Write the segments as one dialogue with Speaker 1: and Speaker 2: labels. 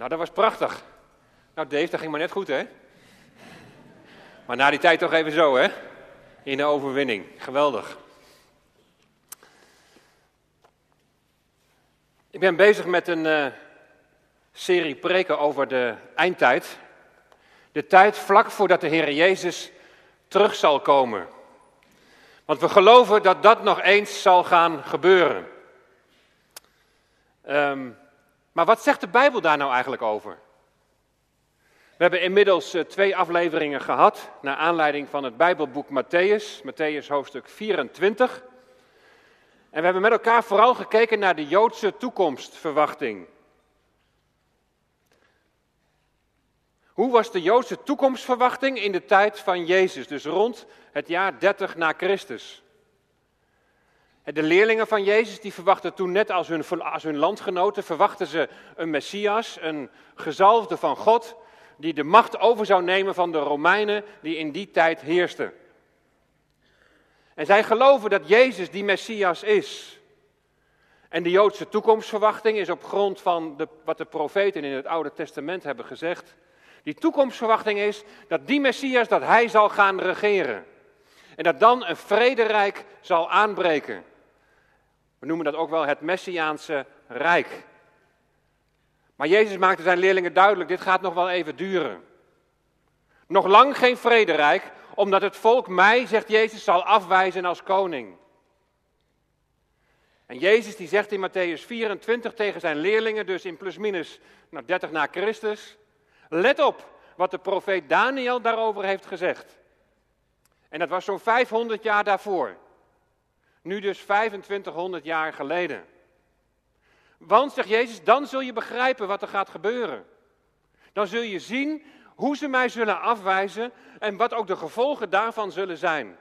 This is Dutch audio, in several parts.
Speaker 1: Nou, dat was prachtig. Nou, Dave, dat ging maar net goed, hè? Maar na die tijd toch even zo, hè? In de overwinning. Geweldig. Ik ben bezig met een uh, serie preken over de eindtijd. De tijd vlak voordat de Heer Jezus terug zal komen. Want we geloven dat dat nog eens zal gaan gebeuren. Um, maar wat zegt de Bijbel daar nou eigenlijk over? We hebben inmiddels eh, twee afleveringen gehad, naar aanleiding van het Bijbelboek Matthäus, Matthäus hoofdstuk 24. En we hebben met elkaar vooral gekeken naar de Joodse toekomstverwachting. Hoe was de Joodse toekomstverwachting in de tijd van Jezus, dus rond het jaar 30 na Christus? De leerlingen van Jezus die verwachten toen net als hun, hun landgenoten, verwachten ze een Messias, een gezalfde van God, die de macht over zou nemen van de Romeinen die in die tijd heersten. En zij geloven dat Jezus die Messias is. En de Joodse toekomstverwachting is op grond van de, wat de profeten in het Oude Testament hebben gezegd. Die toekomstverwachting is dat die Messias, dat hij zal gaan regeren. En dat dan een vrederijk zal aanbreken. We noemen dat ook wel het Messiaanse Rijk. Maar Jezus maakte zijn leerlingen duidelijk, dit gaat nog wel even duren. Nog lang geen vrederijk, omdat het volk mij, zegt Jezus, zal afwijzen als koning. En Jezus die zegt in Matthäus 24 tegen zijn leerlingen, dus in plusminus nou, 30 na Christus, let op wat de profeet Daniel daarover heeft gezegd. En dat was zo'n 500 jaar daarvoor. Nu dus 2500 jaar geleden. Want, zegt Jezus, dan zul je begrijpen wat er gaat gebeuren. Dan zul je zien hoe ze mij zullen afwijzen en wat ook de gevolgen daarvan zullen zijn.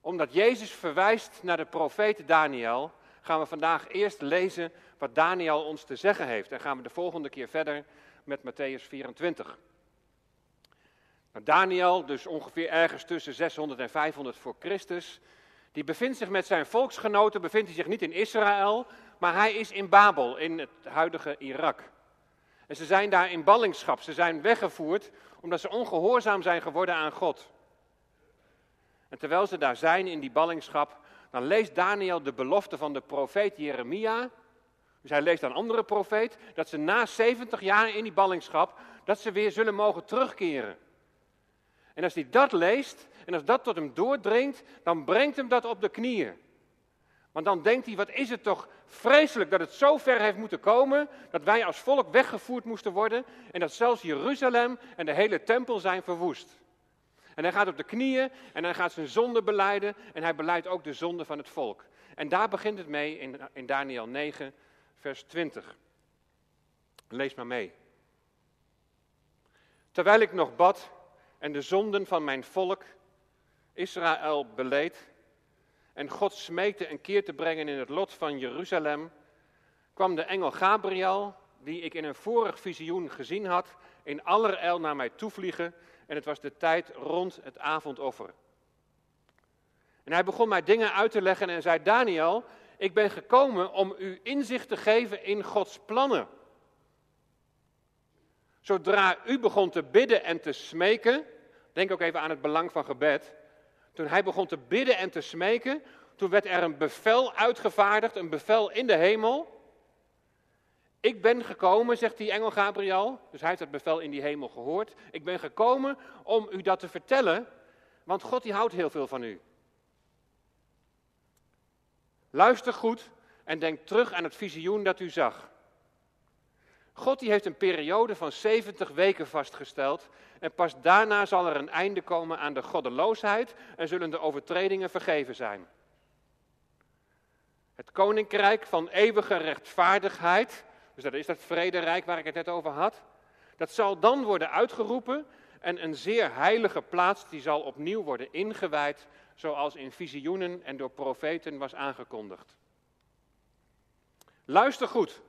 Speaker 1: Omdat Jezus verwijst naar de profeet Daniel, gaan we vandaag eerst lezen wat Daniel ons te zeggen heeft. En gaan we de volgende keer verder met Matthäus 24. Daniel, dus ongeveer ergens tussen 600 en 500 voor Christus, die bevindt zich met zijn volksgenoten, bevindt hij zich niet in Israël, maar hij is in Babel, in het huidige Irak. En ze zijn daar in ballingschap, ze zijn weggevoerd omdat ze ongehoorzaam zijn geworden aan God. En terwijl ze daar zijn in die ballingschap, dan leest Daniel de belofte van de profeet Jeremia. Dus hij leest aan andere profeet dat ze na 70 jaar in die ballingschap, dat ze weer zullen mogen terugkeren. En als hij dat leest en als dat tot hem doordringt, dan brengt hem dat op de knieën. Want dan denkt hij, wat is het toch vreselijk dat het zo ver heeft moeten komen, dat wij als volk weggevoerd moesten worden en dat zelfs Jeruzalem en de hele tempel zijn verwoest. En hij gaat op de knieën en hij gaat zijn zonde beleiden en hij beleidt ook de zonde van het volk. En daar begint het mee in, in Daniel 9, vers 20. Lees maar mee. Terwijl ik nog bad, en de zonden van mijn volk Israël beleed en God smeekte een keer te brengen in het lot van Jeruzalem, kwam de engel Gabriel, die ik in een vorig visioen gezien had, in allerijl naar mij toevliegen en het was de tijd rond het avondoffer. En hij begon mij dingen uit te leggen en zei, Daniel, ik ben gekomen om u inzicht te geven in Gods plannen. Zodra u begon te bidden en te smeken, Denk ook even aan het belang van gebed. Toen hij begon te bidden en te smeken, toen werd er een bevel uitgevaardigd, een bevel in de hemel. Ik ben gekomen, zegt die engel Gabriel, dus hij heeft het bevel in die hemel gehoord. Ik ben gekomen om u dat te vertellen, want God die houdt heel veel van u. Luister goed en denk terug aan het visioen dat u zag. God die heeft een periode van 70 weken vastgesteld en pas daarna zal er een einde komen aan de goddeloosheid en zullen de overtredingen vergeven zijn. Het koninkrijk van eeuwige rechtvaardigheid, dus dat is dat vrederijk waar ik het net over had, dat zal dan worden uitgeroepen en een zeer heilige plaats die zal opnieuw worden ingewijd, zoals in visioenen en door profeten was aangekondigd. Luister goed.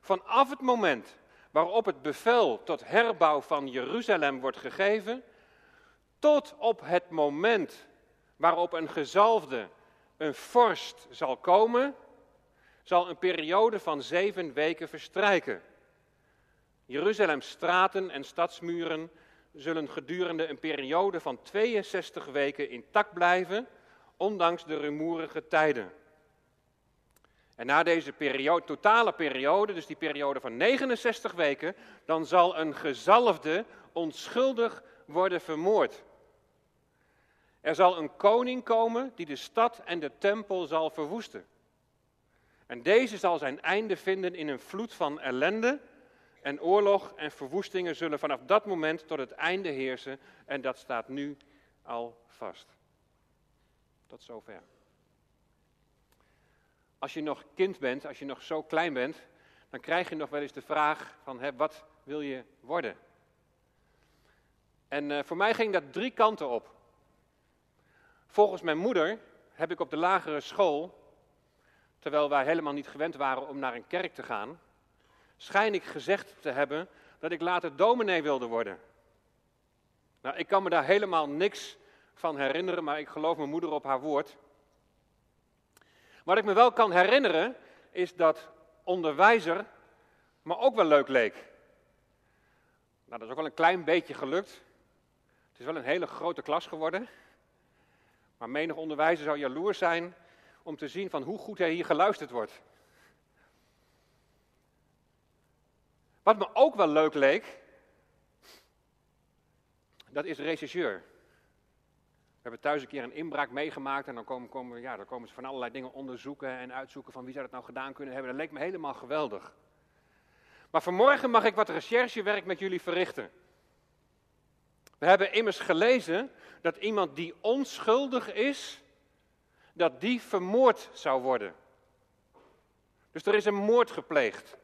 Speaker 1: Vanaf het moment waarop het bevel tot herbouw van Jeruzalem wordt gegeven, tot op het moment waarop een gezalfde, een vorst zal komen, zal een periode van zeven weken verstrijken. Jeruzalems straten en stadsmuren zullen gedurende een periode van 62 weken intact blijven, ondanks de rumoerige tijden. En na deze periode, totale periode, dus die periode van 69 weken, dan zal een gezalfde onschuldig worden vermoord. Er zal een koning komen die de stad en de tempel zal verwoesten. En deze zal zijn einde vinden in een vloed van ellende en oorlog en verwoestingen zullen vanaf dat moment tot het einde heersen en dat staat nu al vast. Tot zover. Als je nog kind bent, als je nog zo klein bent, dan krijg je nog wel eens de vraag van hè, wat wil je worden? En uh, voor mij ging dat drie kanten op. Volgens mijn moeder heb ik op de lagere school, terwijl wij helemaal niet gewend waren om naar een kerk te gaan, schijn ik gezegd te hebben dat ik later dominee wilde worden. Nou, ik kan me daar helemaal niks van herinneren, maar ik geloof mijn moeder op haar woord. Wat ik me wel kan herinneren, is dat onderwijzer me ook wel leuk leek. Nou, dat is ook wel een klein beetje gelukt. Het is wel een hele grote klas geworden. Maar menig onderwijzer zou jaloers zijn om te zien van hoe goed er hier geluisterd wordt. Wat me ook wel leuk leek, dat is regisseur. We hebben thuis een keer een inbraak meegemaakt en dan komen, komen, ja, dan komen ze van allerlei dingen onderzoeken en uitzoeken van wie zou dat nou gedaan kunnen hebben. Dat leek me helemaal geweldig. Maar vanmorgen mag ik wat recherchewerk met jullie verrichten. We hebben immers gelezen dat iemand die onschuldig is, dat die vermoord zou worden. Dus er is een moord gepleegd.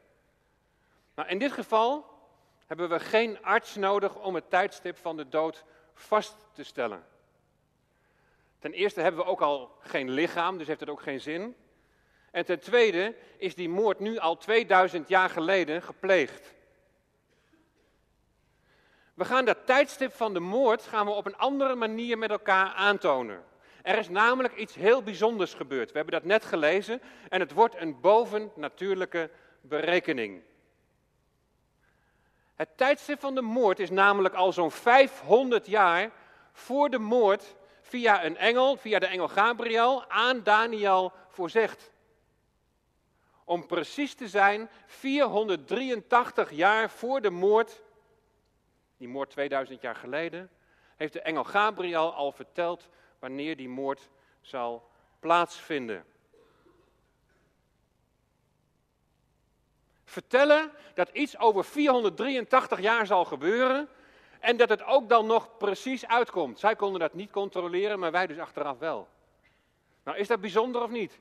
Speaker 1: Nou, in dit geval hebben we geen arts nodig om het tijdstip van de dood vast te stellen. Ten eerste hebben we ook al geen lichaam, dus heeft het ook geen zin. En ten tweede is die moord nu al 2000 jaar geleden gepleegd. We gaan dat tijdstip van de moord gaan we op een andere manier met elkaar aantonen. Er is namelijk iets heel bijzonders gebeurd. We hebben dat net gelezen en het wordt een bovennatuurlijke berekening. Het tijdstip van de moord is namelijk al zo'n 500 jaar voor de moord via een engel, via de engel Gabriel, aan Daniel voorzegd. Om precies te zijn, 483 jaar voor de moord, die moord 2000 jaar geleden, heeft de engel Gabriel al verteld wanneer die moord zal plaatsvinden. Vertellen dat iets over 483 jaar zal gebeuren, en dat het ook dan nog precies uitkomt. Zij konden dat niet controleren, maar wij dus achteraf wel. Nou, is dat bijzonder of niet?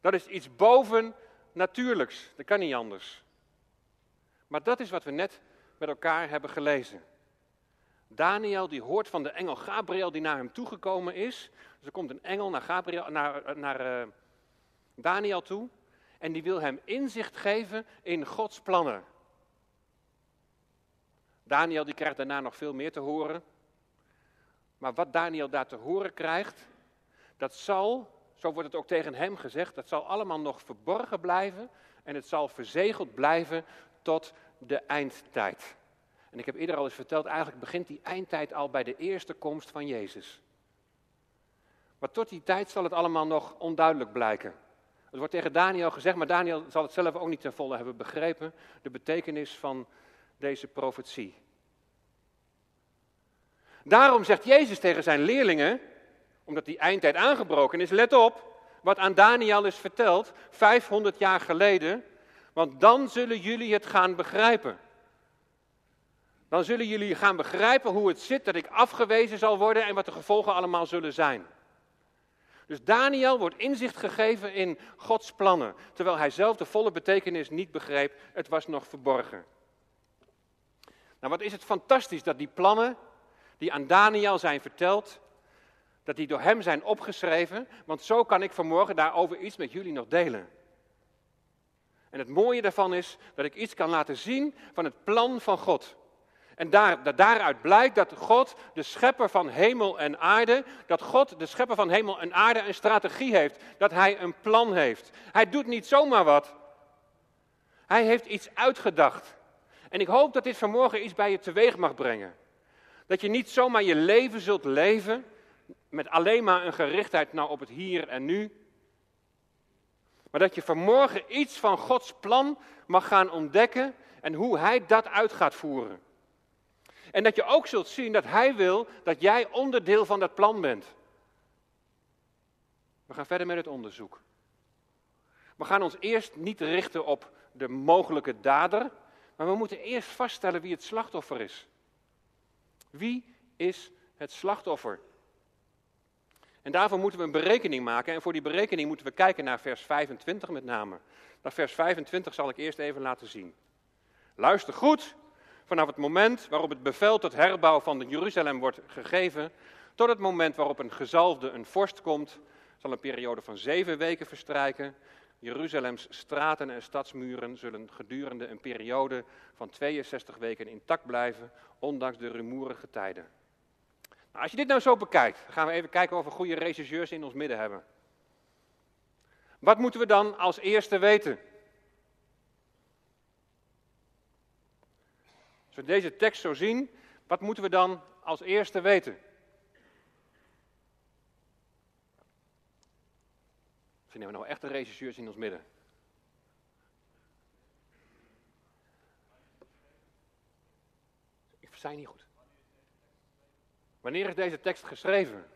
Speaker 1: Dat is iets boven natuurlijks. Dat kan niet anders. Maar dat is wat we net met elkaar hebben gelezen. Daniel die hoort van de engel Gabriel die naar hem toegekomen is. Dus er komt een engel naar, Gabriel, naar, naar uh, Daniel toe. En die wil hem inzicht geven in Gods plannen. Daniel die krijgt daarna nog veel meer te horen. Maar wat Daniel daar te horen krijgt, dat zal, zo wordt het ook tegen hem gezegd, dat zal allemaal nog verborgen blijven en het zal verzegeld blijven tot de eindtijd. En ik heb eerder al eens verteld, eigenlijk begint die eindtijd al bij de eerste komst van Jezus. Maar tot die tijd zal het allemaal nog onduidelijk blijken. Het wordt tegen Daniel gezegd, maar Daniel zal het zelf ook niet ten volle hebben begrepen, de betekenis van deze profetie. Daarom zegt Jezus tegen zijn leerlingen, omdat die eindtijd aangebroken is, let op wat aan Daniel is verteld 500 jaar geleden, want dan zullen jullie het gaan begrijpen. Dan zullen jullie gaan begrijpen hoe het zit dat ik afgewezen zal worden en wat de gevolgen allemaal zullen zijn. Dus Daniel wordt inzicht gegeven in Gods plannen, terwijl hij zelf de volle betekenis niet begreep, het was nog verborgen. Nou, wat is het fantastisch dat die plannen die aan Daniel zijn verteld, dat die door hem zijn opgeschreven, want zo kan ik vanmorgen daarover iets met jullie nog delen. En het mooie daarvan is dat ik iets kan laten zien van het plan van God. En daar, daaruit blijkt dat God, de schepper van hemel en aarde, dat God, de schepper van hemel en aarde, een strategie heeft. Dat hij een plan heeft. Hij doet niet zomaar wat. Hij heeft iets uitgedacht. En ik hoop dat dit vanmorgen iets bij je teweeg mag brengen. Dat je niet zomaar je leven zult leven met alleen maar een gerichtheid nou op het hier en nu. Maar dat je vanmorgen iets van Gods plan mag gaan ontdekken en hoe Hij dat uit gaat voeren. En dat je ook zult zien dat Hij wil dat jij onderdeel van dat plan bent. We gaan verder met het onderzoek. We gaan ons eerst niet richten op de mogelijke dader, maar we moeten eerst vaststellen wie het slachtoffer is. Wie is het slachtoffer? En daarvoor moeten we een berekening maken. En voor die berekening moeten we kijken naar vers 25 met name. Dat vers 25 zal ik eerst even laten zien. Luister goed. Vanaf het moment waarop het bevel tot herbouw van Jeruzalem wordt gegeven, tot het moment waarop een gezalfde, een vorst komt, zal een periode van zeven weken verstrijken. Jeruzalems straten en stadsmuren zullen gedurende een periode van 62 weken intact blijven, ondanks de rumoerige tijden. Nou, als je dit nou zo bekijkt, gaan we even kijken of we goede regisseurs in ons midden hebben. Wat moeten we dan als eerste weten? Als we deze tekst zo zien, wat moeten we dan als eerste weten? Hebben we nou echte regisseurs in ons midden. Ik versta niet goed. Wanneer is deze tekst geschreven?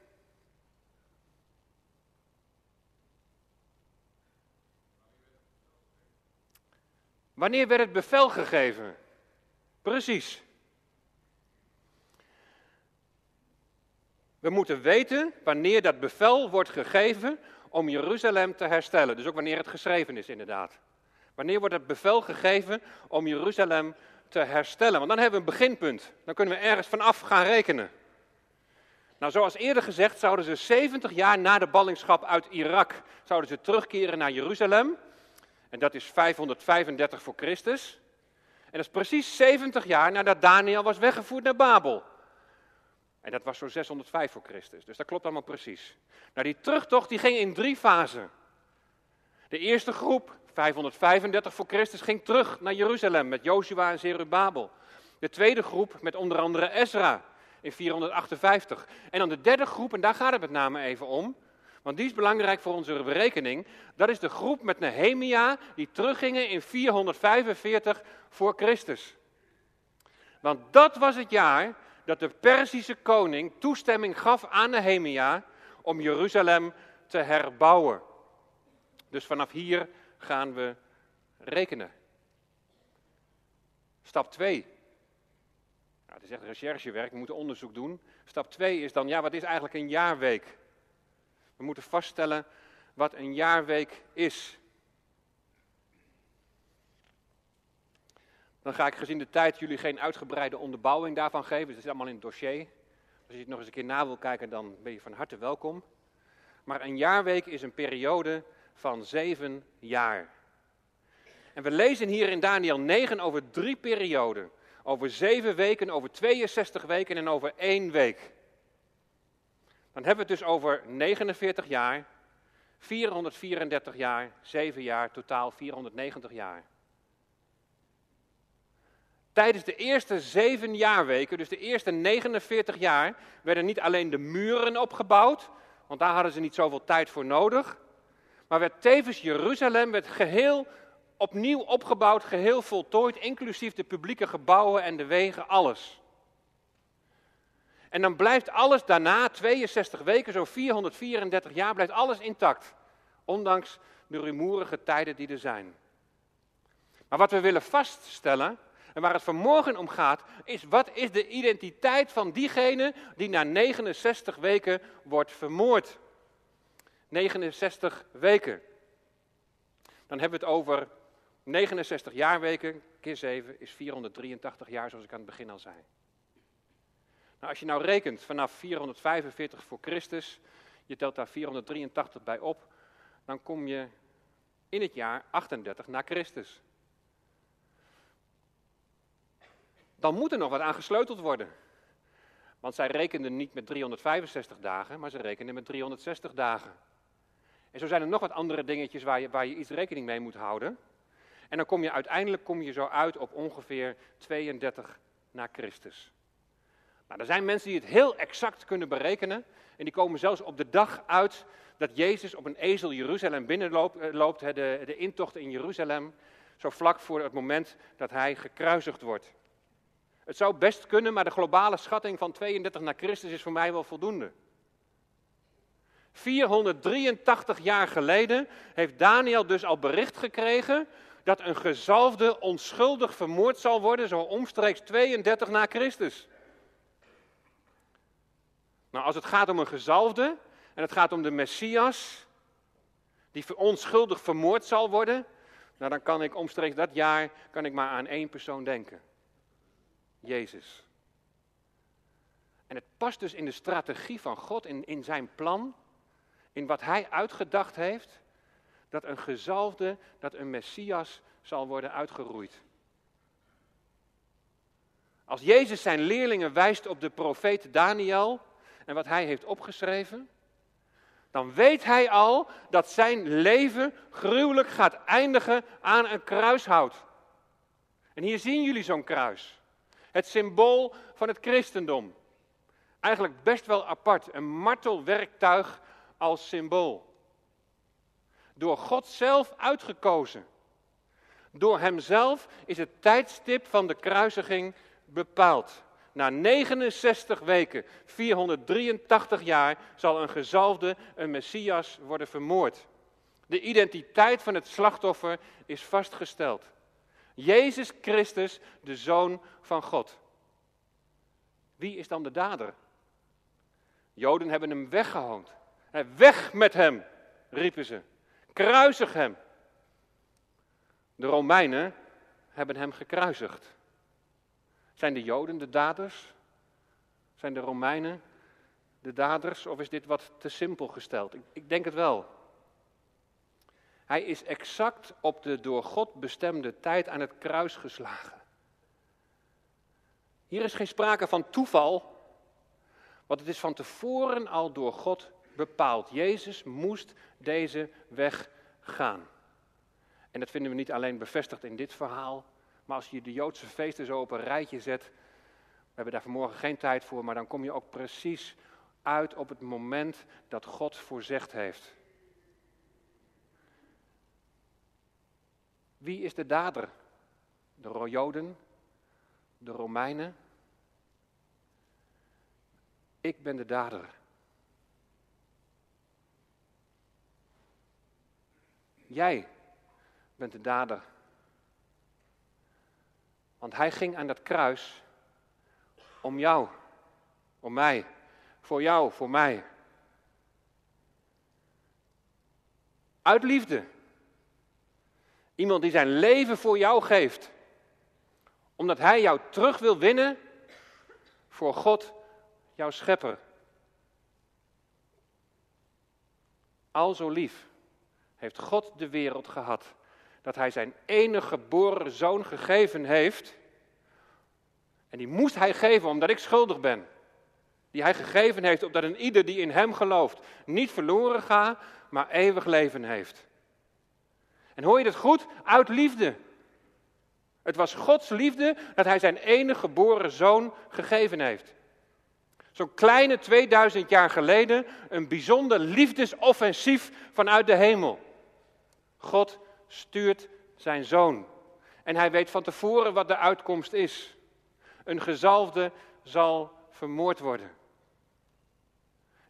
Speaker 1: Wanneer werd het bevel gegeven? Precies. We moeten weten wanneer dat bevel wordt gegeven om Jeruzalem te herstellen. Dus ook wanneer het geschreven is, inderdaad. Wanneer wordt het bevel gegeven om Jeruzalem te herstellen? Want dan hebben we een beginpunt. Dan kunnen we ergens vanaf gaan rekenen. Nou, zoals eerder gezegd, zouden ze 70 jaar na de ballingschap uit Irak zouden ze terugkeren naar Jeruzalem. En dat is 535 voor Christus. En dat is precies 70 jaar nadat Daniel was weggevoerd naar Babel. En dat was zo 605 voor Christus. Dus dat klopt allemaal precies. Nou, die terugtocht die ging in drie fasen. De eerste groep, 535 voor Christus, ging terug naar Jeruzalem met Joshua en Zerubabel. De tweede groep met onder andere Ezra in 458. En dan de derde groep, en daar gaat het met name even om, want die is belangrijk voor onze berekening. Dat is de groep met Nehemia die teruggingen in 445 voor Christus. Want dat was het jaar dat de Perzische koning toestemming gaf aan Nehemia om Jeruzalem te herbouwen. Dus vanaf hier gaan we rekenen. Stap 2. Nou, het is echt recherchewerk, we moeten onderzoek doen. Stap 2 is dan, ja, wat is eigenlijk een jaarweek? We moeten vaststellen wat een jaarweek is. Dan ga ik gezien de tijd jullie geen uitgebreide onderbouwing daarvan geven. Het is allemaal in het dossier. Als je het nog eens een keer na wil kijken, dan ben je van harte welkom. Maar een jaarweek is een periode van zeven jaar. En we lezen hier in Daniel 9 over drie perioden. Over zeven weken, over 62 weken en over één week. Dan hebben we het dus over 49 jaar, 434 jaar, 7 jaar, totaal 490 jaar. Tijdens de eerste zeven jaarweken, dus de eerste 49 jaar, werden niet alleen de muren opgebouwd, want daar hadden ze niet zoveel tijd voor nodig, maar werd tevens Jeruzalem werd geheel opnieuw opgebouwd, geheel voltooid, inclusief de publieke gebouwen en de wegen, alles. En dan blijft alles daarna, 62 weken, zo 434 jaar, blijft alles intact. Ondanks de rumoerige tijden die er zijn. Maar wat we willen vaststellen, en waar het vanmorgen om gaat, is wat is de identiteit van diegene die na 69 weken wordt vermoord. 69 weken. Dan hebben we het over 69 jaarweken, keer 7 is 483 jaar, zoals ik aan het begin al zei. Nou, als je nou rekent vanaf 445 voor Christus, je telt daar 483 bij op, dan kom je in het jaar 38 na Christus. Dan moet er nog wat aan gesleuteld worden. Want zij rekenden niet met 365 dagen, maar ze rekenden met 360 dagen. En zo zijn er nog wat andere dingetjes waar je, waar je iets rekening mee moet houden. En dan kom je uiteindelijk kom je zo uit op ongeveer 32 na Christus. Nou, er zijn mensen die het heel exact kunnen berekenen. En die komen zelfs op de dag uit dat Jezus op een ezel Jeruzalem binnenloopt, eh, de, de intocht in Jeruzalem, zo vlak voor het moment dat hij gekruisigd wordt. Het zou best kunnen, maar de globale schatting van 32 na Christus is voor mij wel voldoende. 483 jaar geleden heeft Daniel dus al bericht gekregen dat een gezalfde onschuldig vermoord zal worden, zo omstreeks 32 na Christus. Nou, als het gaat om een gezalfde en het gaat om de Messias, die onschuldig vermoord zal worden, nou dan kan ik omstreeks dat jaar kan ik maar aan één persoon denken. Jezus. En het past dus in de strategie van God, in, in zijn plan, in wat hij uitgedacht heeft, dat een gezalfde, dat een Messias zal worden uitgeroeid. Als Jezus zijn leerlingen wijst op de profeet Daniel en wat hij heeft opgeschreven, dan weet hij al dat zijn leven gruwelijk gaat eindigen aan een kruishout. En hier zien jullie zo'n kruis. Het symbool van het christendom. Eigenlijk best wel apart, een martelwerktuig als symbool. Door God zelf uitgekozen. Door Hemzelf is het tijdstip van de kruisiging bepaald. Na 69 weken, 483 jaar, zal een gezalfde, een Messias, worden vermoord. De identiteit van het slachtoffer is vastgesteld. Jezus Christus, de Zoon van God. Wie is dan de dader? Joden hebben hem weggehoond. Weg met hem, riepen ze. Kruisig hem. De Romeinen hebben hem gekruisigd. Zijn de Joden de daders? Zijn de Romeinen de daders? Of is dit wat te simpel gesteld? Ik, ik denk het wel. Hij is exact op de door God bestemde tijd aan het kruis geslagen. Hier is geen sprake van toeval, want het is van tevoren al door God bepaald. Jezus moest deze weg gaan. En dat vinden we niet alleen bevestigd in dit verhaal, maar als je de Joodse feesten zo op een rijtje zet, we hebben daar vanmorgen geen tijd voor, maar dan kom je ook precies uit op het moment dat God voorzegd heeft. Wie is de dader? De Joden? De Romeinen? Ik ben de dader. Jij bent de dader. Want hij ging aan dat kruis om jou, om mij, voor jou, voor mij. Uit liefde. Iemand die zijn leven voor jou geeft. Omdat hij jou terug wil winnen voor God, jouw schepper. Al zo lief heeft God de wereld gehad dat hij zijn enige geboren zoon gegeven heeft. En die moest hij geven omdat ik schuldig ben. Die hij gegeven heeft opdat een ieder die in hem gelooft niet verloren gaat, maar eeuwig leven heeft. En hoor je dat goed? Uit liefde. Het was Gods liefde dat hij zijn enige geboren zoon gegeven heeft. Zo'n kleine 2000 jaar geleden een bijzonder liefdesoffensief vanuit de hemel. God stuurt zijn zoon. En hij weet van tevoren wat de uitkomst is. Een gezalfde zal vermoord worden.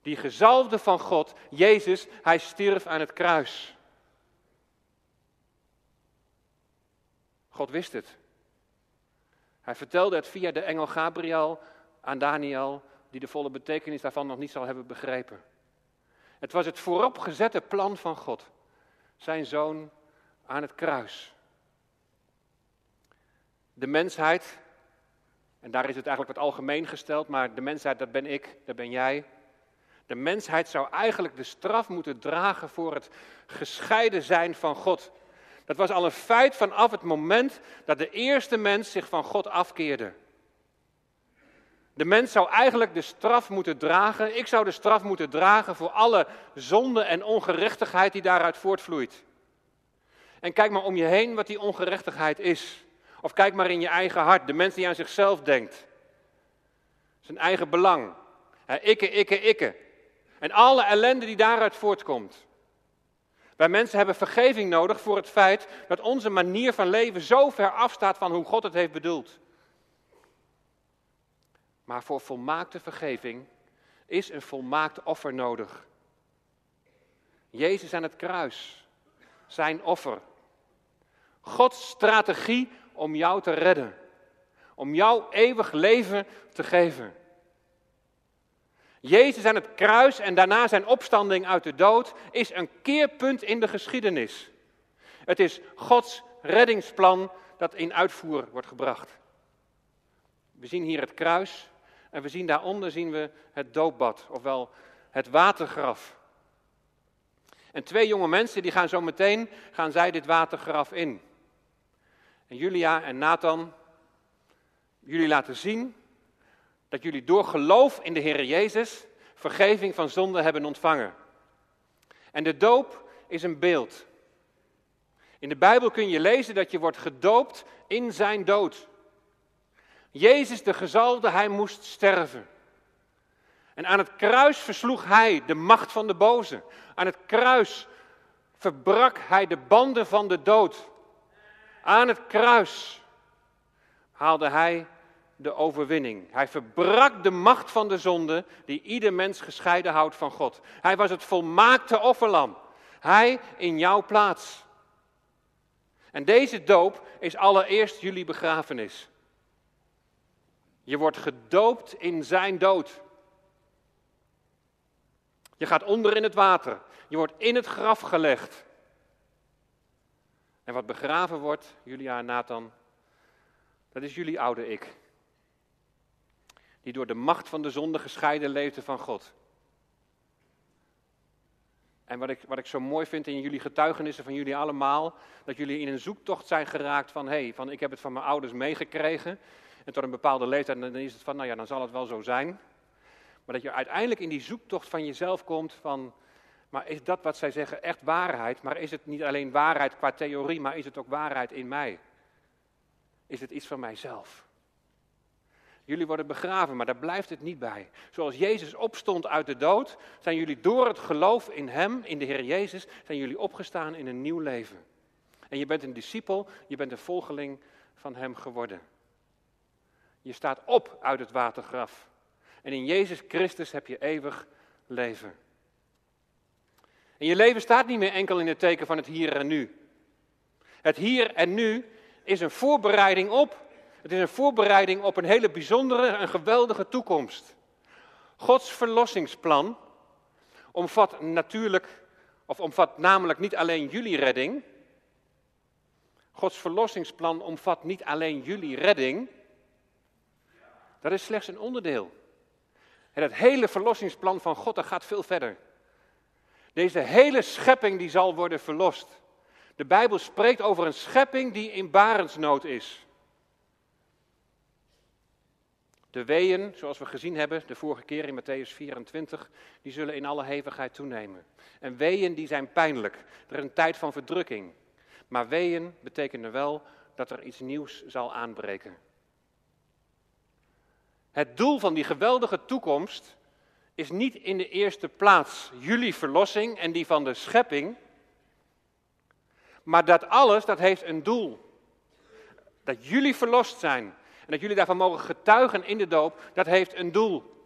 Speaker 1: Die gezalfde van God, Jezus, hij stierf aan het kruis. God wist het. Hij vertelde het via de engel Gabriel aan Daniel, die de volle betekenis daarvan nog niet zal hebben begrepen. Het was het vooropgezette plan van God. Zijn zoon aan het kruis. De mensheid, en daar is het eigenlijk wat algemeen gesteld, maar de mensheid, dat ben ik, dat ben jij. De mensheid zou eigenlijk de straf moeten dragen voor het gescheiden zijn van God. Dat was al een feit vanaf het moment dat de eerste mens zich van God afkeerde. De mens zou eigenlijk de straf moeten dragen. Ik zou de straf moeten dragen voor alle zonde en ongerechtigheid die daaruit voortvloeit. En kijk maar om je heen wat die ongerechtigheid is. Of kijk maar in je eigen hart, de mens die aan zichzelf denkt. Zijn eigen belang. Ikke, ikke, ikke. En alle ellende die daaruit voortkomt. Wij mensen hebben vergeving nodig voor het feit dat onze manier van leven zo ver afstaat van hoe God het heeft bedoeld. Maar voor volmaakte vergeving is een volmaakt offer nodig. Jezus aan het kruis, zijn offer. Gods strategie om jou te redden, om jou eeuwig leven te geven. Jezus aan het kruis en daarna zijn opstanding uit de dood is een keerpunt in de geschiedenis. Het is Gods reddingsplan dat in uitvoer wordt gebracht. We zien hier het kruis en we zien daaronder zien we het doopbad, ofwel het watergraf. En twee jonge mensen die gaan zo meteen gaan zij dit watergraf in. En Julia en Nathan, jullie laten zien dat jullie door geloof in de Heer Jezus vergeving van zonde hebben ontvangen. En de doop is een beeld. In de Bijbel kun je lezen dat je wordt gedoopt in zijn dood. Jezus de gezalde, hij moest sterven. En aan het kruis versloeg hij de macht van de boze. Aan het kruis verbrak hij de banden van de dood. Aan het kruis haalde hij de overwinning. Hij verbrak de macht van de zonde die ieder mens gescheiden houdt van God. Hij was het volmaakte offerlam. Hij in jouw plaats. En deze doop is allereerst jullie begrafenis. Je wordt gedoopt in zijn dood. Je gaat onder in het water. Je wordt in het graf gelegd. En wat begraven wordt, Julia en Nathan, dat is jullie oude ik die door de macht van de zonde gescheiden leefde van God. En wat ik, wat ik zo mooi vind in jullie getuigenissen van jullie allemaal, dat jullie in een zoektocht zijn geraakt van, hé, hey, van ik heb het van mijn ouders meegekregen. En tot een bepaalde leeftijd, dan is het van, nou ja, dan zal het wel zo zijn. Maar dat je uiteindelijk in die zoektocht van jezelf komt van, maar is dat wat zij zeggen echt waarheid? Maar is het niet alleen waarheid qua theorie, maar is het ook waarheid in mij? Is het iets van mijzelf? Jullie worden begraven, maar daar blijft het niet bij. Zoals Jezus opstond uit de dood, zijn jullie door het geloof in Hem, in de Heer Jezus, zijn jullie opgestaan in een nieuw leven. En je bent een discipel, je bent een volgeling van Hem geworden. Je staat op uit het watergraf. En in Jezus Christus heb je eeuwig leven. En je leven staat niet meer enkel in het teken van het hier en nu. Het hier en nu is een voorbereiding op het is een voorbereiding op een hele bijzondere en geweldige toekomst. Gods verlossingsplan omvat natuurlijk, of omvat namelijk niet alleen jullie redding. Gods verlossingsplan omvat niet alleen jullie redding. Dat is slechts een onderdeel. En het hele verlossingsplan van God, dat gaat veel verder. Deze hele schepping die zal worden verlost. De Bijbel spreekt over een schepping die in barensnood is. De weeën, zoals we gezien hebben de vorige keer in Matthäus 24, die zullen in alle hevigheid toenemen. En weeën die zijn pijnlijk. Er is een tijd van verdrukking. Maar weeën betekenen wel dat er iets nieuws zal aanbreken. Het doel van die geweldige toekomst is niet in de eerste plaats jullie verlossing en die van de schepping. Maar dat alles, dat heeft een doel. Dat jullie verlost zijn en dat jullie daarvan mogen getuigen in de doop, dat heeft een doel.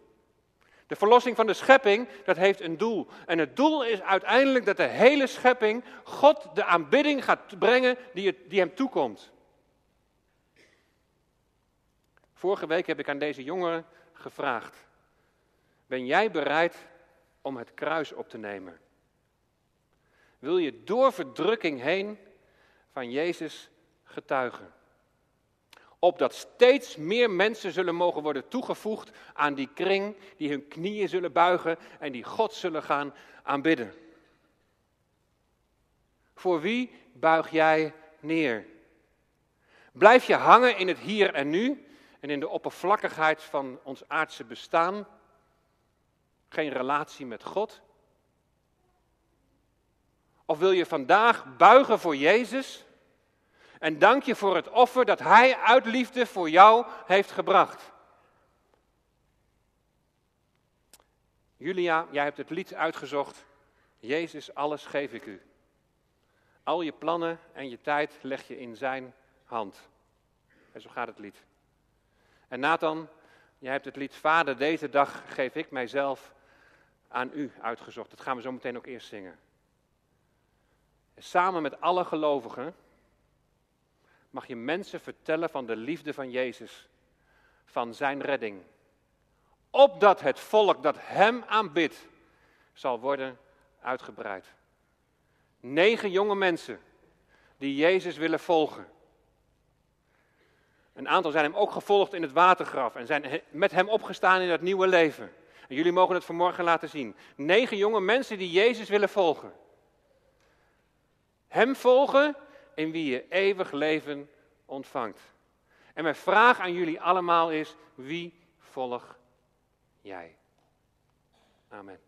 Speaker 1: De verlossing van de schepping, dat heeft een doel. En het doel is uiteindelijk dat de hele schepping God de aanbidding gaat brengen die, die hem toekomt. Vorige week heb ik aan deze jongeren gevraagd: Ben jij bereid om het kruis op te nemen? Wil je door verdrukking heen van Jezus getuigen? Opdat steeds meer mensen zullen mogen worden toegevoegd aan die kring, die hun knieën zullen buigen en die God zullen gaan aanbidden. Voor wie buig jij neer? Blijf je hangen in het hier en nu en in de oppervlakkigheid van ons aardse bestaan? Geen relatie met God? Of wil je vandaag buigen voor Jezus en dank je voor het offer dat Hij uit liefde voor jou heeft gebracht? Julia, jij hebt het lied uitgezocht. Jezus, alles geef ik u. Al je plannen en je tijd leg je in zijn hand. En zo gaat het lied. En Nathan, jij hebt het lied Vader, deze dag geef ik mijzelf aan u uitgezocht. Dat gaan we zo meteen ook eerst zingen. En samen met alle gelovigen mag je mensen vertellen van de liefde van Jezus, van zijn redding. Opdat het volk dat hem aanbidt zal worden uitgebreid. Negen jonge mensen die Jezus willen volgen. Een aantal zijn hem ook gevolgd in het watergraf en zijn met hem opgestaan in het nieuwe leven. En jullie mogen het vanmorgen laten zien. Negen jonge mensen die Jezus willen volgen. Hem volgen in wie je eeuwig leven ontvangt. En mijn vraag aan jullie allemaal is: wie volg jij? Amen.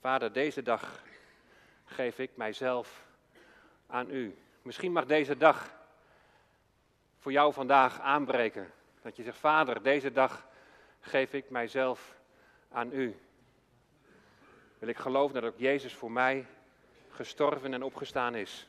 Speaker 1: Vader, deze dag geef ik mijzelf aan u. Misschien mag deze dag voor jou vandaag aanbreken. Dat je zegt, Vader, deze dag geef ik mijzelf aan u. Wil ik geloven dat ook Jezus voor mij gestorven en opgestaan is.